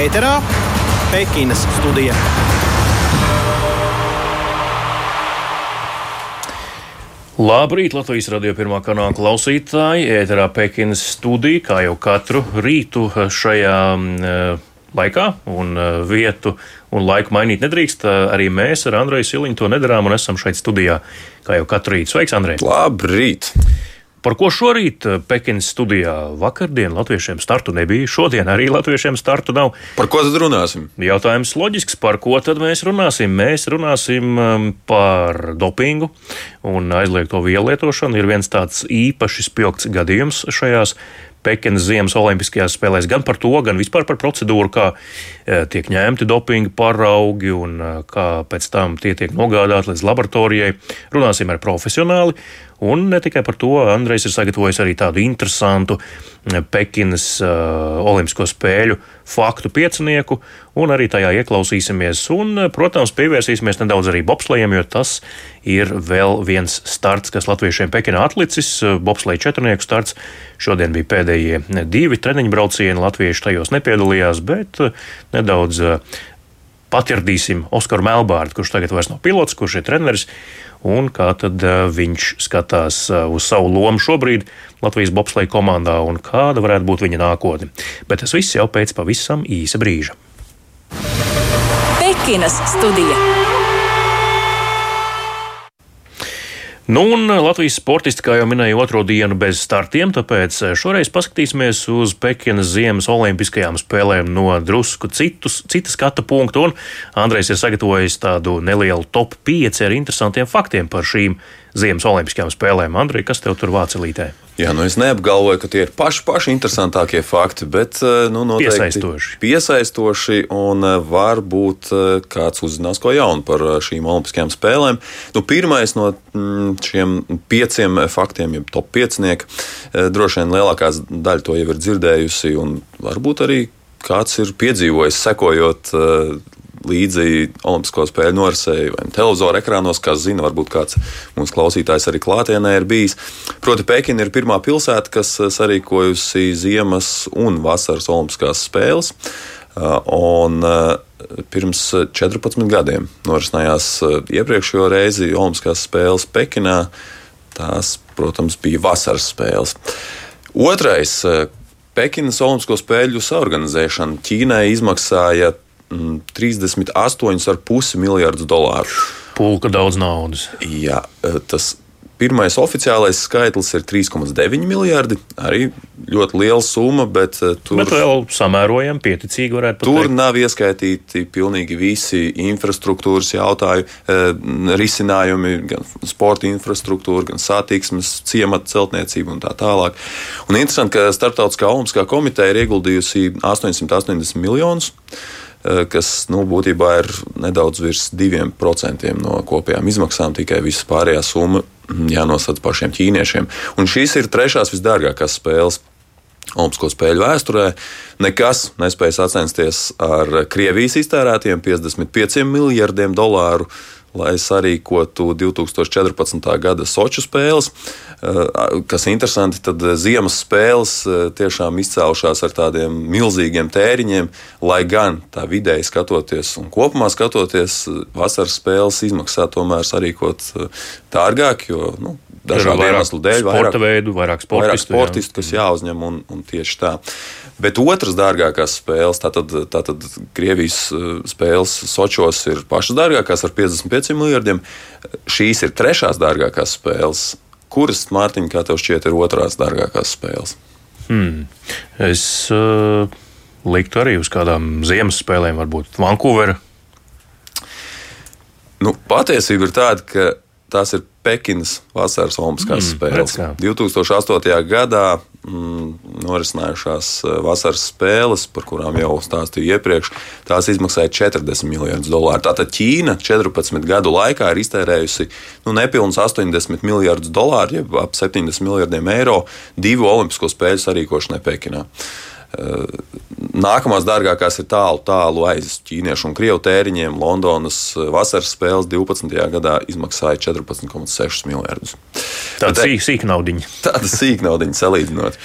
Ēterā Pekinas studija. Labrīt, Latvijas radio pirmā kanāla klausītāji. Ēterā Pekinas studija, kā jau katru rītu šajā uh, laikā un uh, vietu un laiku mainīt nedrīkst. Uh, arī mēs ar Andreju Siliņu to nedarām un esam šeit studijā, kā jau katru rītu. Sveiks, Andrej! Labrīt! Par ko šorīt eh, Pekinas studijā vakardien latviešiem startu nebija, šodien arī latviešiem startu nav. Par ko tad runāsim? Jautājums loģisks, par ko tad mēs runāsim? Mēs runāsim um, par dopingu un aizliegto vielu lietošanu. Ir viens tāds īpaši spilgts gadījums šajās Pekinas Ziemas Olimpiskajās spēlēs, gan par to, gan vispār par procedūru, kā e, tiek ņemti dopinga paraugi un e, kā pēc tam tie tiek nogādāti līdz laboratorijai. Runāsim ar profesionāli. Un ne tikai par to, Andrejs ir sagatavojis arī tādu interesantu eh, Pekinas uh, Olimpisko spēļu faktu piecinieku, un arī tajā ieklausīsimies. Un, eh, protams, pievērsīsimies nedaudz arī bobslējiem, jo tas ir vēl viens starts, kas latviešiem Pekinā atlicis. Bobslēja četrnieku starts. Šodien bija pēdējie divi treniņu braucieni. Latvieši tajos nepiedalījās, bet nedaudz patirdīsim Oskaru Melbārdu, kurš tagad vairs nav pilots, kurš ir treneris un kā tad eh, viņš skatās eh, uz savu lomu šobrīd Latvijas bobsleja komandā un kāda varētu būt viņa nākotne. Bet tas viss jau pēc pavisam īsa brīža. Pekinas studija. Nu, un Latvijas sportisti, kā jau minēju, otro dienu bez startiem, tāpēc šoreiz paskatīsimies uz Pekinas Ziemas Olimpiskajām spēlēm no drusku citus, citas skata punktu. Un Andrejs ir sagatavojis tādu nelielu top 5 ar interesantiem faktiem par šīm Ziemas Olimpiskajām spēlēm. Andrej, kas tev tur vācelītē? Jā, nu es neapgalvoju, ka tie ir paši, paši interesantākie fakti, bet eh, nu, piesaistoši. piesaistoši un eh, varbūt eh, kāds uzzinās ko jaunu par šīm Olimpiskajām spēlēm. Nu, pirmais no mm, šiem pieciem faktiem, jeb top piecinieki, droši vien lielākā daļa to jau ir dzirdējusi, un varbūt arī kāds ir piedzīvojis, sekojot līdzi Olimpisko spēļu norisēju vai televizora ekrānos, kas zina, varbūt kāds mūsu klausītājs arī klātienē ir bijis. Proti, Pekina ir pirmā pilsēta, kas sarīkojusi ziemas un vasaras Olimpiskās spēles. Un pirms 14 gadiem norisinājās iepriekšējo reizi Olimpiskās spēles Pekinā. Tās, protams, bija vasaras spēles. Otrais Pekinas Olimpisko spēļu saorganizēšana Ķīnai izmaksāja 38,5 mm, miljardus dolāru. Pulka daudz naudas. Jā, e, tas pirmais oficiālais skaitlis ir 3,9 miljardi. Arī ļoti liela summa, bet e, tur bet vēl samērojami, pieticīgi varētu būt. Tur teikt. nav ieskaitīti pilnīgi visi infrastruktūras jautājumi, e, risinājumi, gan sporta infrastruktūra, gan satiksmes, ciemata celtniecība un tā tālāk. Un interesanti, ka Startautiskā olimpiskā komiteja ir ieguldījusi 880 miljonus. Eh, kas nu, būtībā ir nedaudz virs 2% no kopējām izmaksām, tikai visas pārējās summa jānosadz pašiem ķīniešiem. Un šīs ir trešās visdārgākās spēles. Olimpisko spēļu vēsturē nekas nespēja sacensties ar Krievijas iztērētiem 55 miljardiem dolāru lai sarīkotu 2014. gada Soču spēles. Eh, kas interesanti, tad ziemas spēles eh, tiešām izcēlušās ar tādiem milzīgiem tēriņiem, lai gan tā vidēji skatoties un kopumā skatoties, vasaras spēles izmaksā tomēr sarīkot eh, dārgāk, jo nu, dažādu iemeslu dēļ vairāk, veidu, vairāk sportistu, vairāk sportistu jā. kas jāuzņem un, un tieši tā. Bet otrs dārgākās spēles, tātad, tātad Krievijas eh, spēles Sočos ir pašas dārgākās ar 55 miljardiem. Šīs ir trešās dārgākās spēles. Kuras, Mārtiņ, kā tev šķiet, ir otrās dārgākās spēles? Hmm. Es uh, liktu arī uz kādām ziemas spēlēm, varbūt Vankūvera. Nu, patiesība ir tāda, ka tās ir Pekinas vasaras Olimpiskās mm, spēles. 2008. gadā norisinājušās eh, vasaras spēles, par kurām jau stāstīju iepriekš, tās izmaksāja 40 miljonus dolāru. Tātad Ķīna 14 gadu laikā ir iztērējusi nu, nepilnus 80 miljardus dolāru, jeb ap 70 miljardiem eiro divu Olimpisko spēļu sarīkošanai Pekinā. Nākamās dārgākās ir tālu, tālu aiz ķīniešu un krievu tēriņiem. Londonas vasaras spēles 12. gadā izmaksāja 14,6 miljardus. Tāda sīk, sīk naudiņa. Tāda sīk naudiņa salīdzinot.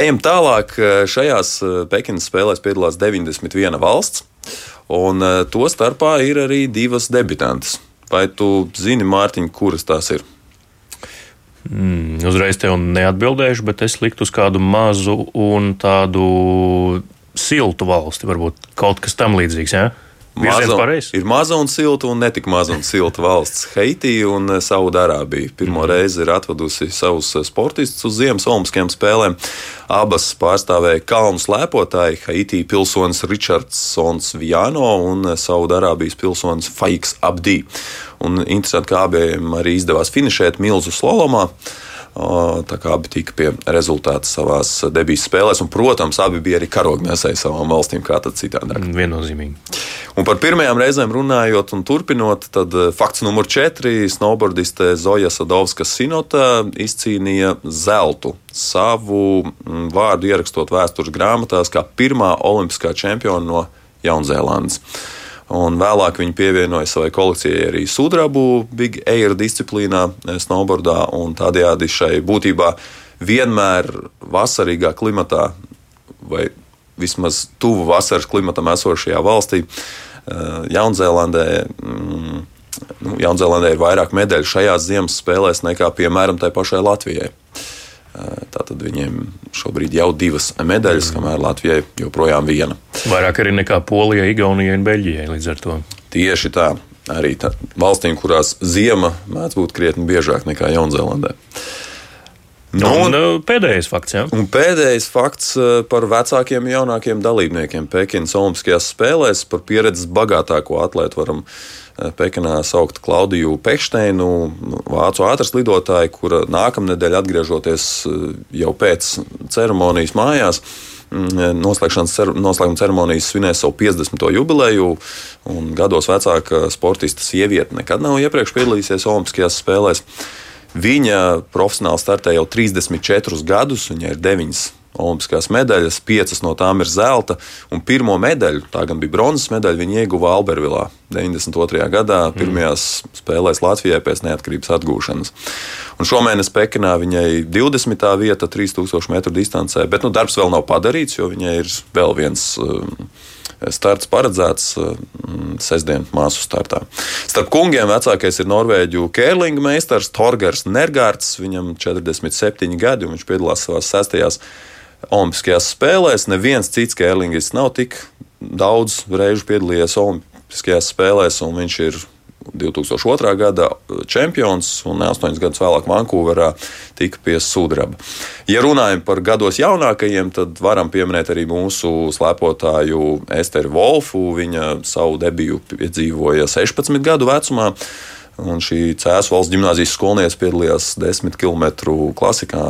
Ejam tālāk. Šajās Pekinas spēlēs piedalās 91 valsts, un to starpā ir arī divas debitantes. Vai tu zini, Mārtiņ, kuras tās ir? Mm, uzreiz tev neatbildēšu, bet es liktu uz kādu mazu un tādu siltu valsti, varbūt kaut kas tam līdzīgs. Ja? Maza, ir maza un silta, un ne tik maza un silta valsts. Haiti un eh, Saudārābija pirmo mm. reizi ir atvedusi savus eh, sportistus uz Ziemas Olimpiskajām spēlēm. Abas pārstāvēja kalnu slēpotāji, Haiti pilsonis Richardsons Viano un eh, Saudārābijas pilsonis Faiks Abdī. Un interesanti, ka abiem arī izdevās finišēt milzu slalomā. Tā kā abi tika pie rezultāta savā debijas spēlēs, un, protams, abi bija arī karognesēji savām valstīm, kā tad citādi. Mm, viennozīmīgi. Un par pirmajām reizēm runājot un turpinot, tad eh, fakts numur četri - snowboardiste Zoja Sadovska Sinota izcīnīja zeltu savu mm, vārdu ierakstot vēstures grāmatās kā pirmā olimpiskā čempiona no Jaunzēlandes. Un vēlāk viņi pievienoja savai kolekcijai arī sudrabu Big Air disciplīnā, eh, snowboardā. Tādējādi šai būtībā vienmēr vasarīgā klimatā, vai vismaz tuvu vasaras klimatam esošajā valstī, eh, Jaunzēlandē. Mm, nu, Jaunzēlandē ir vairāk medaļu šajās ziemas spēlēs nekā, piemēram, tai pašai Latvijai. Tātad viņiem šobrīd jau divas medaļas, mm. kamēr Latvijai joprojām viena. Vairāk arī nekā Polijai, Igaunijai un Beļģijai līdz ar to. Tieši tā. Arī tā, valstīm, kurās ziema mēdz būt krietni biežāk nekā Jaunzēlandē. Nu, un, un pēdējais fakts. Ja? Un pēdējais fakts par vecākiem un jaunākiem dalībniekiem Pekinas Olimpiskajās spēlēs par pieredzes bagātāko atlētu varam Eh, Pekinā saukt Klaudiju Pekšteinu, vācu ātras lidotāju, kura nākamnedēļ atgriežoties eh, jau pēc ceremonijas mājās. Mm, eh, noslēguma ceremonijas svinēs savu 50. jubileju, gados vecāka sportista sieviete nekad nav iepriekš piedalījusies Olimpiskajās spēlēs. Viņa profesionāli startē jau 34 gadus, viņai ir 9 olimpiskās medaļas, piecas no tām ir zelta, un pirmo medaļu, tā gan bija bronzas medaļa, viņa ieguva Albervilā 92. gadā, mm. pirmajās mm. spēlēs Latvijai pēc neatkarības atgūšanas. Un šomēnes Pekinā viņai 20. vieta 3000 metru distancē, bet nu, darbs vēl nav padarīts, jo viņai ir vēl viens. Um, starts paredzēts mm, sestdien māsu startā. Starp kungiem vecākais ir norvēģu kērlinga meistars Torgers Nergārds. Viņam 47 gadi, un viņš piedalās savās sestajās Olimpiskajās spēlēs. Neviens cits kērlingis nav tik daudz reižu piedalījies Olimpiskajās spēlēs, un viņš ir 2002. gada čempions un 8 gadus vēlāk Vankūverā tika pie sudraba. Ja runājam par gados jaunākajiem, tad varam pieminēt arī mūsu slēpotāju Esteru Wolfu. Viņa savu debiju piedzīvoja 16 gadu vecumā. Un šī Cēlā valsts gimnāzijas skolniece piedalījās 10 km klasikā,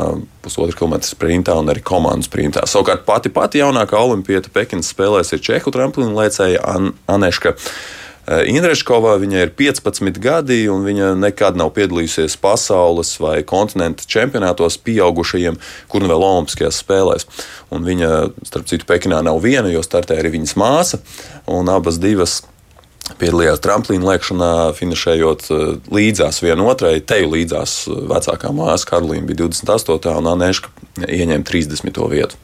pusotru km sprintā un arī komandas sprintā. Savukārt pati pati jaunākā olimpieta Pekinas spēlēs ir Čehu tramplīna lēcēja An Aneška. Eh, Indreškovā viņai ir 15 gadi, un viņa nekad nav piedalījusies pasaules vai kontinenta čempionātos pieaugušajiem, kur nu vēl Olimpiskajās spēlēs. Un viņa, starp citu, Pekinā nav viena, jo startē arī viņas māsa, un abas divas piedalījās tramplīna lēkšanā, finišējot eh, līdzās vienotrai. Teju līdzās eh, vecākā māsa Karolīna bija 28. un Anēška ieņēma 30. vietu.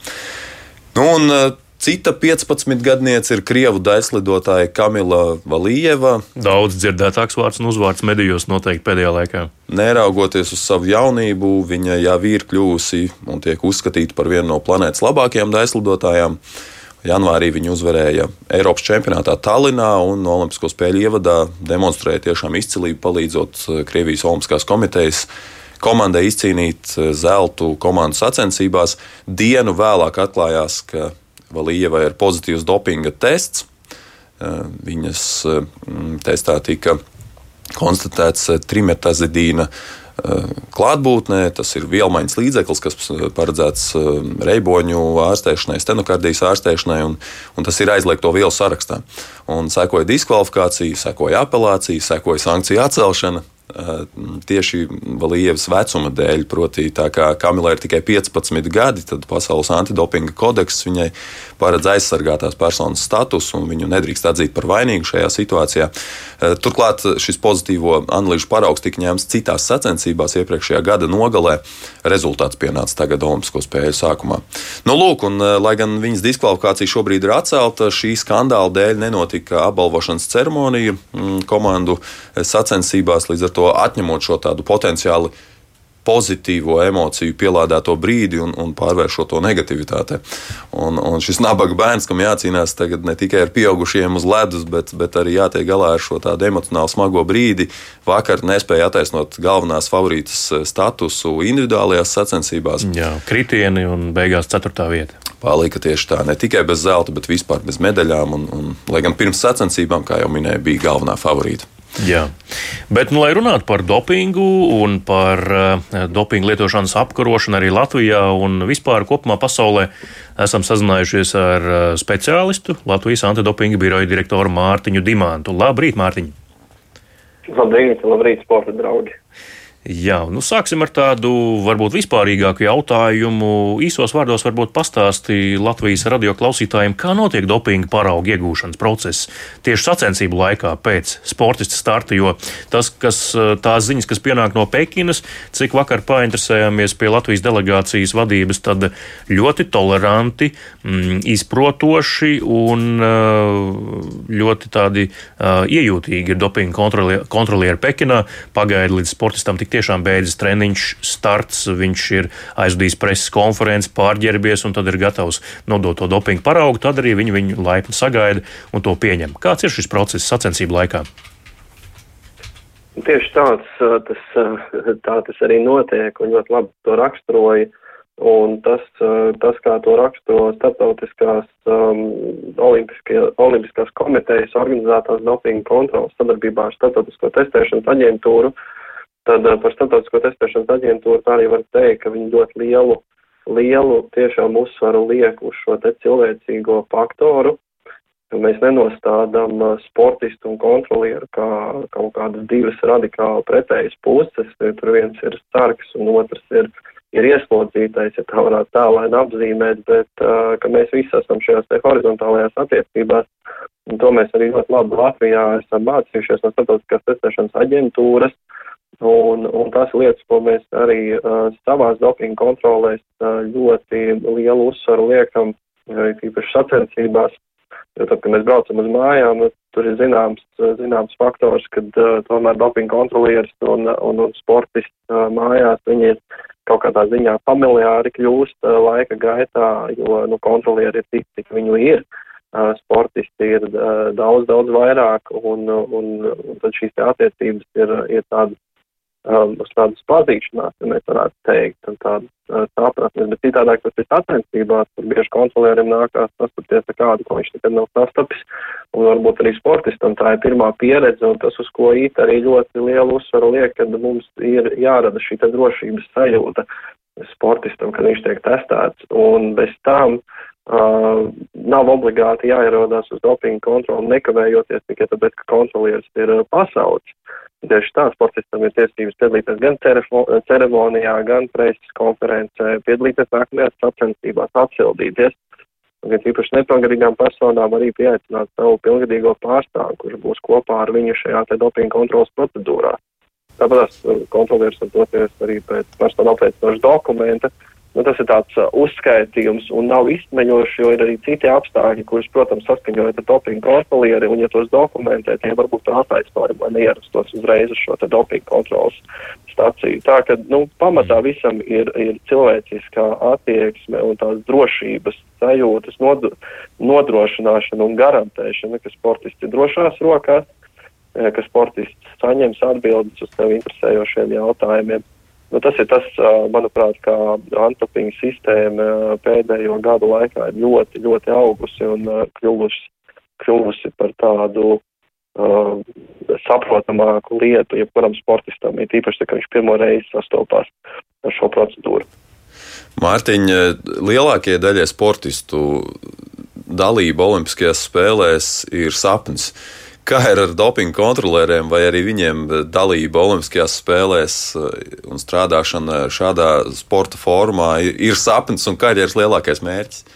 Nu, un, eh, Cita 15-gadniece ir krievu daislidotāja Kamila Valijeva. Daudz dzirdētāks vārds un uzvārds medijos noteikti pēdējā laikā. Neraugoties uz savu jaunību, viņa jau ir kļuvusi un tiek uzskatīta par vienu no planētas labākajām daislidotājām. Janvārī viņi uzvarēja Eiropas čempionātā Tallinā un no Olimpisko spēļu ievadā demonstrēja tiešām izcilību, palīdzot eh, Krievijas Olimpiskās komitejas komandai izcīnīt eh, zeltu komandu sacensībās. Dienu vēlāk atklājās, ka Valijevai ir pozitīvs dopinga tests. Eh, viņas testā tika konstatēts trimetazidīna klātbūtnē. Tas ir vielmaiņas līdzeklis, kas paredzēts reiboņu ārstēšanai, stenokardijas ārstēšanai, un, un tas ir aizliegto vielu sarakstā. Un sekoja diskvalifikācija, sekoja apelācija, sekoja sankciju atcelšana. Tieši Valievas vecuma dēļ. Proti, tā kā Kamilai ir tikai 15 gadi, tad Pasaules antidopinga kodeks viņai paredz aizsargātās personas statusu un viņu nedrīkst atzīt par vainīgu šajā situācijā. Turklāt šis pozitīvo analīžu paraugs tika ņemts citās sacensībās iepriekšējā gada nogalē. Rezultāts pienāca tagad Olimpisko spēļu sākumā. Nu, lūk, un, lai gan viņas diskvalifikācija šobrīd ir atcelta, šī skandāla dēļ nenotika apbalvošanas ceremonija mm, komandu sacensībās. Līdz ar to atņemot šo tādu potenciāli pozitīvo emociju pielādēto brīdi un, un pārvēršot to negativitātē. Un, un šis nabaga bērns, kam jācīnās tagad ne tikai ar pieaugušiem uz ledus, bet, bet arī jātiek galā ar šo tādu emocionāli smago brīdi, vakar nespēja attaisnot galvenās favorītas statusu individuālajās sacensībās. Jā, kritieni un beigās ceturtā vieta. Palika tieši tā, ne tikai bez zelta, bet vispār bez medaļām. Un, un, lai gan pirms sacensībām, kā jau minēju, bija galvenā favorīta. Jā, bet, nu, lai runātu par dopingu un par uh, dopingu lietošanas apkarošanu arī Latvijā un vispār kopumā pasaulē, esam sazinājušies ar uh, speciālistu Latvijas antidopinga biroja direktoru Mārtiņu Dimantu. Labrīt, Mārtiņ! Labrīt, labrīt, sporta draugi! Jā, nu sāksim ar tādu varbūt vispārīgāku jautājumu. Īsos vārdos varbūt pastāstīja Latvijas radio klausītājiem, kā notiek dopinga parauga iegūšanas process tieši sacensību laikā pēc sportista starta, jo tas, kas tās ziņas, kas pienāk no Pekinas, cik vakar painteresējāmies pie Latvijas delegācijas vadības, tad ļoti toleranti, mm, izprotoši un ļoti tādi uh, iejūtīgi ir dopinga kontrolieri Pekinā. Pagaida līdz sportistam tik tiešām beidzas treniņš, starts, viņš ir aizvadījis preses konferenci, pārģērbies un tad ir gatavs nodot to dopingu paraugu, tad arī viņi viņu laipni sagaida un to pieņem. Kāds ir šis process sacensību laikā? Tieši tāds tas, tā tas arī notiek, un ļoti labi to raksturoja. Un tas, tas, kā to raksturo starptautiskās um, olimpiskās komitejas organizētās dopinga kontrolas sadarbībā ar starptautisko testēšanas aģentūru, uh, Tad eh, par starptautisko testēšanas aģentūru tā arī var teikt, ka viņi ļoti lielu, lielu tiešām uzsvaru liek uz šo te cilvēcīgo faktoru, mēs nenostādām eh, sportistu un kontrolieru kā kaut kādas divas radikāli pretējas puses, tur viens ir sargs un otrs ir, ir ieslodzītais, ja tā varētu tālaini apzīmēt, bet uh, ka mēs visi esam šajās te horizontālajās attiecībās, un to mēs arī ļoti labi Latvijā esam mācījušies no starptautiskās testēšanas aģentūras, Un, un tās lietas, ko mēs arī uh, savās dopinga kontrolēs uh, ļoti lielu uzsvaru liekam, arī tīpaši sacensībās, jo tad, kad mēs braucam uz mājām, tur ir zināms, zināms faktors, kad uh, tomēr dopinga kontrolieris un, un, un sportists uh, mājās, viņi ir kaut kādā ziņā familiāri kļūst uh, laika gaitā, jo nu, kontrolieri ir tik, cik viņu ir. Uh, sportisti ir uh, daudz, daudz vairāk, un, un, un tad šīs attiecības ir, ir tādas um, uz tādas pazīšanās, ja mēs varētu teikt, un tādas uh, sapratnes, bet citādāk tas ir sacensībās, kur bieži kontrolierim nākās sastapties ar kādu, ko viņš nekad nav sastapis, un varbūt arī sportistam tā ir pirmā pieredze, un tas, uz ko īt arī ļoti lielu uzsvaru liek, kad mums ir jārada šī drošības sajūta sportistam, kad viņš tiek testēts, un bez tam uh, nav obligāti jāierodās uz dopingu kontroli nekavējoties tikai tāpēc, ka kontrolieris ir uh, pasaules. Tieši tā sportistam ir tiesības piedalīties gan ceremonijā, gan preses konferencē, piedalīties nākamajās sacensībās, atsildīties. Gan īpaši nepagarīgām personām arī pieaicināt savu pilngadīgo pārstāvu, kurš būs kopā ar viņu šajā te dopinga kontrolas procedūrā. Tāpēc kontrolieris var doties arī pēc personu apliecinoša dokumenta, Nu, tas ir tāds uh, uzskaitījums un nav izsmeļošs, jo ir arī citi apstākļi, kurus, protams, saskaņojot ar dopingu kontrolieri, un ja tos dokumentē, tie varbūt attaisnojumi, lai neierastos uzreiz uz šo dopingu kontrolas staciju. Tā ka, nu, pamatā visam ir, ir cilvēciskā attieksme un tās drošības sajūtas nod, nodrošināšana un garantēšana, ka sportisti ir drošās rokās, eh, ka sportists saņems atbildes uz sev interesējošiem jautājumiem Nu, tas ir tas, manuprāt, kā antropinga sistēma pēdējo gadu laikā ir ļoti, ļoti augusi un kļuvusi, kļuvusi par tādu uh, saprotamāku lietu, jebkuram sportistam, ir tīpaši, ka viņš pirmo reizi sastopās ar šo procedūru. Mārtiņa, lielākajai daļai sportistu dalība Olimpiskajās spēlēs ir sapnis. Kā ir ar dopingu kontrolieriem, vai arī viņiem dalība Olimpiskajās spēlēs un strādāšana šādā sporta formā ir sapnis un karjeras lielākais mērķis?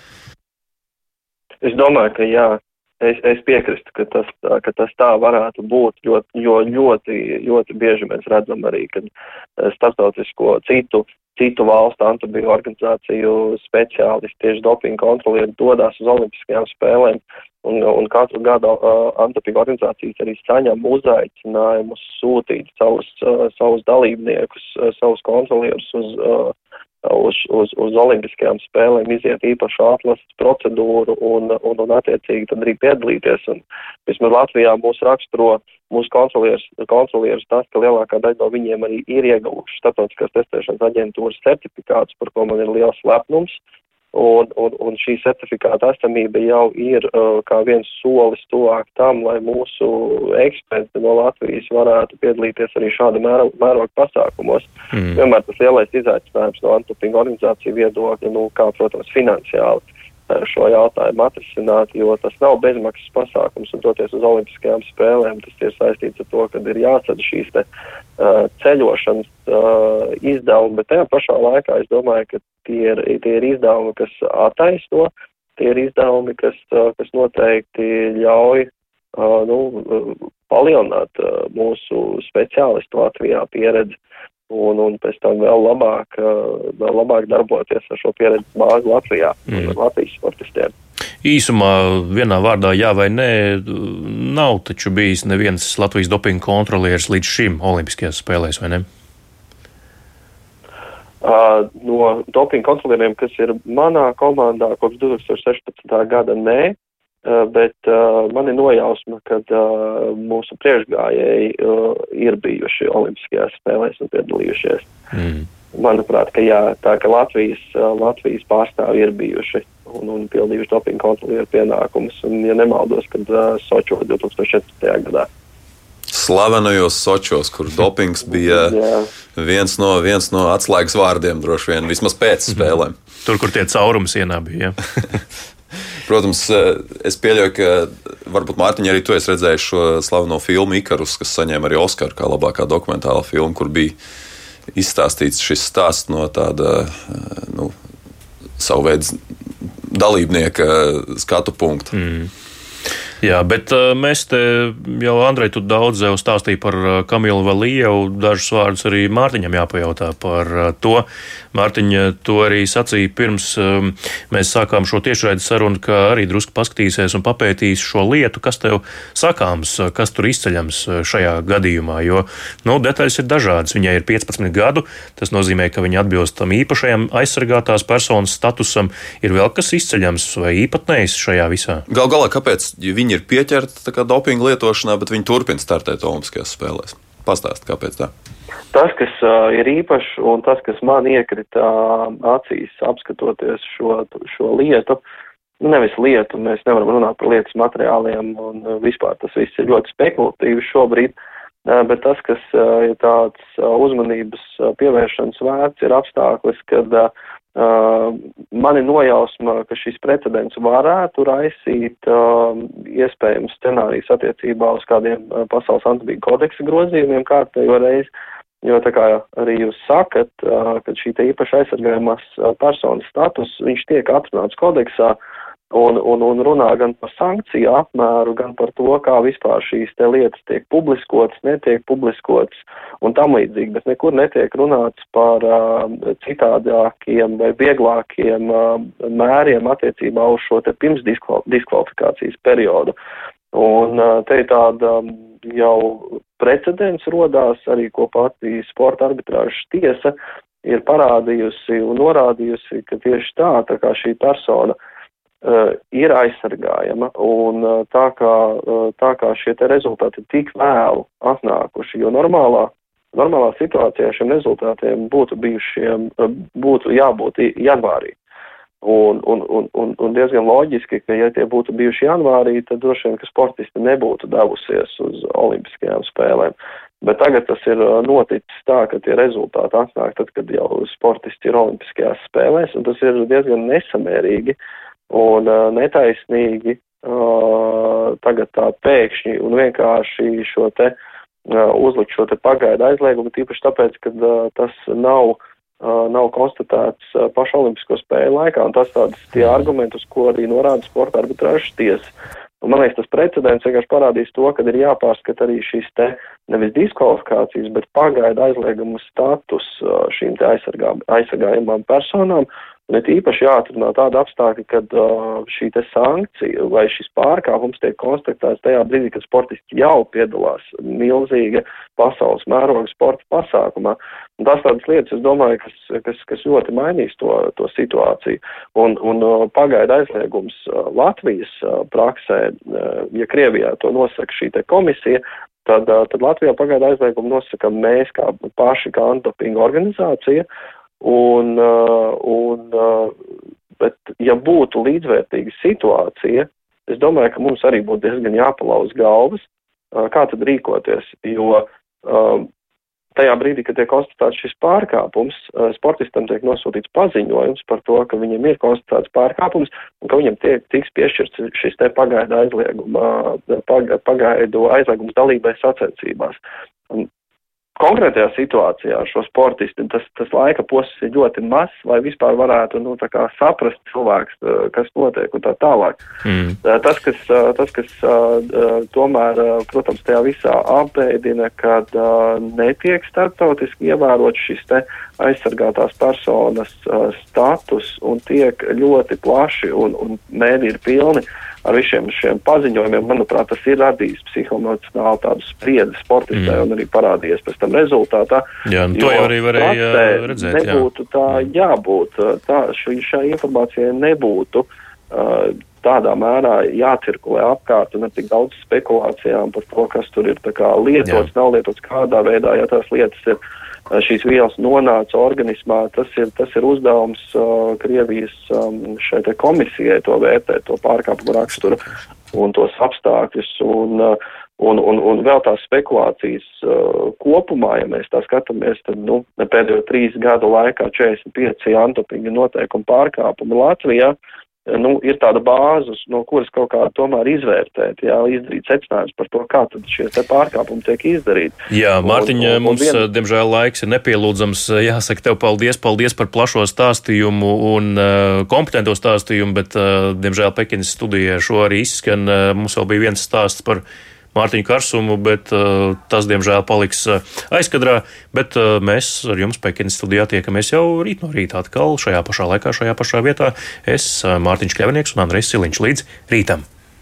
Es domāju, ka jā, es, es piekrītu, ka tas, ka tas tā varētu būt, jo, jo ļoti, ļoti bieži mēs redzam arī, ka eh, starptautisko citu, citu valstu antibiju organizāciju speciālisti, tieši dopinga kontrolieri dodas uz olimpiskajām spēlēm, un, un katru gadu uh, antibiju organizācijas arī saņem uzaicinājumus sūtīt savus, uh, savus dalībniekus, uh, savus kontrolierus uz uh, uz, uz, uz olimpiskajām spēlēm iziet īpašu atlases procedūru un, un, un attiecīgi tad arī piedalīties. Un vismaz Latvijā mūs raksturo mūsu kontrolieris, kontrolieris tas, ka lielākā daļa no viņiem arī ir ieguvuši starptautiskās testēšanas aģentūras certifikātus, par ko man ir liels lepnums. Un, un, un šī certifikāta esamība jau ir uh, kā viens solis tuvāk tam, lai mūsu eksperti no Latvijas varētu piedalīties arī šāda mēroga mēro pasākumos. Mm. Vienmēr tas lielais izaicinājums no antipinga organizāciju viedokļa, nu, kā, protams, finansiāli šo jautājumu atrisināt, jo tas nav bezmaksas pasākums un doties uz olimpiskajām spēlēm, tas ir saistīts ar to, ka ir jāsadz šīs te uh, ceļošanas uh, izdevumi, bet tajā pašā laikā es domāju, ka tie ir, tie ir izdevumi, kas attaisno, tie ir izdevumi, kas, kas noteikti ļauj nu, palielināt mūsu speciālistu Latvijā pieredzi un, un pēc tam vēl labāk, vēl labāk darboties ar šo pieredzi bāzi Latvijā, mm. Latvijas sportistiem. Īsumā, vienā vārdā, jā vai nē, nav taču bijis neviens Latvijas dopinga kontrolieris līdz šim Olimpiskajās spēlēs, vai ne? Uh, no dopinga kontrolieriem, kas ir manā komandā kopš 2016. gada, nē, bet uh, man ir nojausma, ka uh, mūsu priekšgājēji ir bijuši Olimpiskajās spēlēs un piedalījušies. Mm. Manuprāt, ka jā, tā ka Latvijas, Latvijas pārstāvi ir bijuši un, un pildījuši dopinga kontrolieru pienākumus, un, ja nemaldos, kad Sočo 2014. gadā slavenajos Sočos, kur dopings bija viens no, viens no atslēgas vārdiem, droši vien, vismaz pēc mhm. spēlēm. Tur, kur tie caurumi sienā bija. Protams, es pieļauju, ka varbūt Mārtiņa arī tu esi redzējis šo slaveno filmu Ikarus, kas saņēma arī Oskaru kā labākā dokumentāla filma, kur bija izstāstīts šis stāsts no tāda nu, savu veidu dalībnieka skatu punkta. Mm. Jā, bet uh, mēs te jau, Andrej, tu daudz jau stāstīji par uh, Kamilu Valievu, dažus vārdus arī Mārtiņam jāpajautā par uh, to. Mārtiņa to arī sacīja pirms um, mēs sākām šo tiešraides sarunu, ka arī drusku paskatīsies un papētīs šo lietu, kas tev sakāms, kas tur izceļams šajā gadījumā, jo, nu, detaļas ir dažādas. Viņai ir 15 gadu, tas nozīmē, ka viņa atbilst tam īpašajam aizsargātās personas statusam. Ir vēl kas izceļams vai īpatnējs šajā visā? Gal galā, kāpēc viņi ir pieķerti dopinga lietošanā, bet viņi turpina startēt Olimpiskajās spēlēs. Pastāstiet, kāpēc tā? Tas, kas uh, ir īpašs un tas, kas man iekrita uh, acīs apskatoties šo, šo lietu, nu, nevis lietu, mēs nevaram runāt par lietas materiāliem un uh, vispār tas viss ir ļoti spekulatīvi šobrīd, uh, bet tas, kas uh, ir tāds uh, uzmanības uh, pievēršanas vērts, ir apstākļus, kad uh, Uh, man ir nojausma, ka šis precedents varētu raisīt uh, iespējams scenārijus attiecībā uz kādiem uh, pasaules antibīgu kodeksa grozījumiem kārtējo reizi, jo tā kā arī jūs sakat, uh, ka šī te īpaši aizsargājumās uh, personas status, viņš tiek atrunāts kodeksā, uh, un, un, un runā gan par sankciju apmēru, gan par to, kā vispār šīs te lietas tiek publiskotas, netiek publiskotas un tam līdzīgi, bet nekur netiek runāts par uh, citādākiem vai vieglākiem uh, mēriem attiecībā uz šo te pirms diskvalifikācijas periodu. Un uh, te ir tāda jau precedents rodās arī, ko pati sporta arbitrāžas tiesa ir parādījusi un norādījusi, ka tieši tā, tā kā šī persona uh, uh, ir aizsargājama, un uh, tā, kā, uh, tā kā šie rezultāti tik vēlu atnākuši, jo normālā, normālā situācijā šiem rezultātiem būtu bijušiem, uh, būtu jābūt janvārī. Un, un, un, un, un diezgan loģiski, ka ja tie būtu bijuši janvārī, tad droši vien, ka sportisti nebūtu devusies uz olimpiskajām spēlēm. Bet tagad tas ir noticis tā, ka tie rezultāti atnāk tad, kad jau sportisti ir olimpiskajās spēlēs, un tas ir diezgan nesamērīgi. Uh, un uh, netaisnīgi uh, tagad tā pēkšņi un vienkārši šo te uh, uzlikt šo te pagaidu aizliegumu, tīpaši tāpēc, ka uh, tas nav, uh, nav konstatēts pašu olimpisko spēļu laikā, un tas tādas tie argumenti, uz ko arī norāda sporta arbitrāžas tiesa. Un, man liekas, tas precedents vienkārši parādīs to, ka ir jāpārskata arī šīs te nevis diskvalifikācijas, bet pagaida aizlieguma status šīm te aizsargā, aizsargājumām personām, Ir īpaši jāatrunā tāda apstākļa, kad uh, šī sankcija vai šis pārkāpums tiek konstatēts tajā brīdī, kad sportisti jau piedalās milzīga pasaules mēroga sporta pasākumā. Un tas tādas lietas, es domāju, kas, kas, kas ļoti mainīs to, to situāciju. Un, un uh, pagaida aizliegums uh, Latvijas uh, praksē, uh, ja Krievijā to nosaka šī komisija, tad, uh, tad Latvijā pagaida aizliegumu nosaka mēs kā paši kā antidopinga organizācija. Uh, un, uh, bet, ja būtu līdzvērtīga situācija, es domāju, ka mums arī būtu diezgan jāpalauz galvas, uh, kā tad rīkoties, jo tajā brīdī, kad tiek konstatēts šis pārkāpums, sportistam tiek nosūtīts paziņojums par to, ka viņam ir konstatēts pārkāpums un ka viņam tiek, tiks piešķirts šis te pagaidu aizlieguma, pagaidu aizliegums dalībai sacensībās. Un konkrētajā situācijā ar šo sportistu tas, tas laika posms ir ļoti mazs, lai vispār varētu nu, saprast cilvēks, kas notiek un tā tālāk. Mm. Tas, kas, tas, kas tomēr, protams, tajā visā apbēdina, kad netiek starptautiski ievērot šis te aizsargātās personas status un tiek ļoti plaši un, un mēdī ir pilni ar visiem šiem paziņojumiem, manuprāt, tas ir radījis psihoemocionāli tādu spriedzi sportistē mm. un arī parādījies pēc tam rezultātā. Jā, nu, to jau arī varēja redzēt. Nebūtu jā. tā jābūt, tā, šī, šai informācijai nebūtu. Uh, tādā mērā jācirkulē apkārt un ar tik daudz spekulācijām par to, kas tur ir lietots, Jā. nav lietots, kādā veidā, ja tās lietas ir šīs vielas nonāca organismā, tas ir, tas ir uzdevums uh, Krievijas um, šai komisijai to vērtēt, to pārkāpumu raksturu un tos apstākļus. Un, uh, Un, un, un vēl tās spekulācijas uh, kopumā, ja mēs tā skatāmies, tad nu, pēdējo trīs gadu laikā 45 antopinga noteikumu pārkāpumi Latvijā uh, nu, ir tāda bāze, no kuras kaut kā tomēr izvērtēt, jā, izdarīt secinājums par to, kā tad šie pārkāpumi tiek izdarīti. Jā, Mārtiņa, un, un, mums, vien... diemžēl, laiks ir nepielūdzams. Jāsaka tev paldies, paldies par plašo stāstījumu un uh, kompetento stāstījumu, bet, uh, diemžēl, Pekinas studijā šo arī izskan. Uh, mums vēl bija viens stāsts par Mārtiņu Karsumu, bet uh, tas, diemžēl, paliks uh, aizkadrā. Bet uh, mēs ar jums Pekinas studijā tiekamies jau rīt no rīta atkal šajā pašā laikā, šajā pašā vietā. Es, uh, Mārtiņš Kļavinieks un Andrejs Siliņš līdz rītam!